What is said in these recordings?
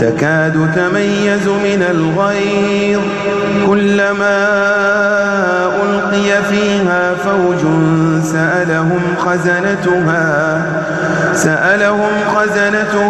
تكاد تميز من الغيظ. كلما ألقي فيها فوج سألهم خزنتها سألهم خزنتها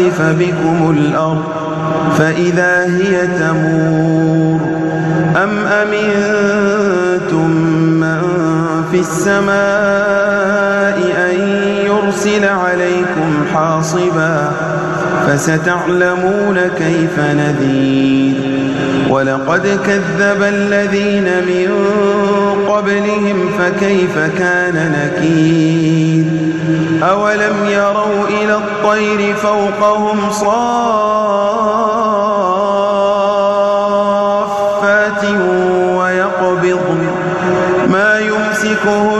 يخسف بكم الأرض فإذا هي تمور. أم أمنتم من في السماء أن يرسل عليكم حاصبا فستعلمون كيف نذير. ولقد كذب الذين من قبلهم فكيف كان نكير أولم يروا إلى الطير فوقهم صافات ويقبضن ما يمسكهن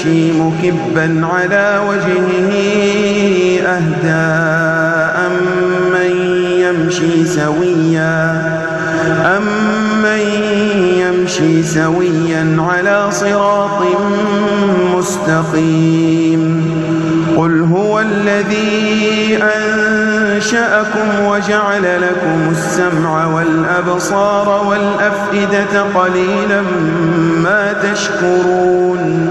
يمشي مكبا على وجهه أهدى أمن يمشي سويا أمن يمشي سويا على صراط مستقيم. قل هو الذي أنشأكم وجعل لكم السمع والأبصار والأفئدة قليلا ما تشكرون.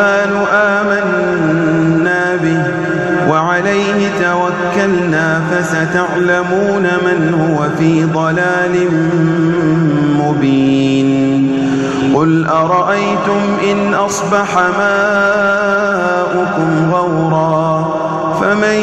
الرحمن آمنا به وعليه توكلنا فستعلمون من هو في ضلال مبين. قل أرأيتم إن أصبح ماؤكم غورا فمن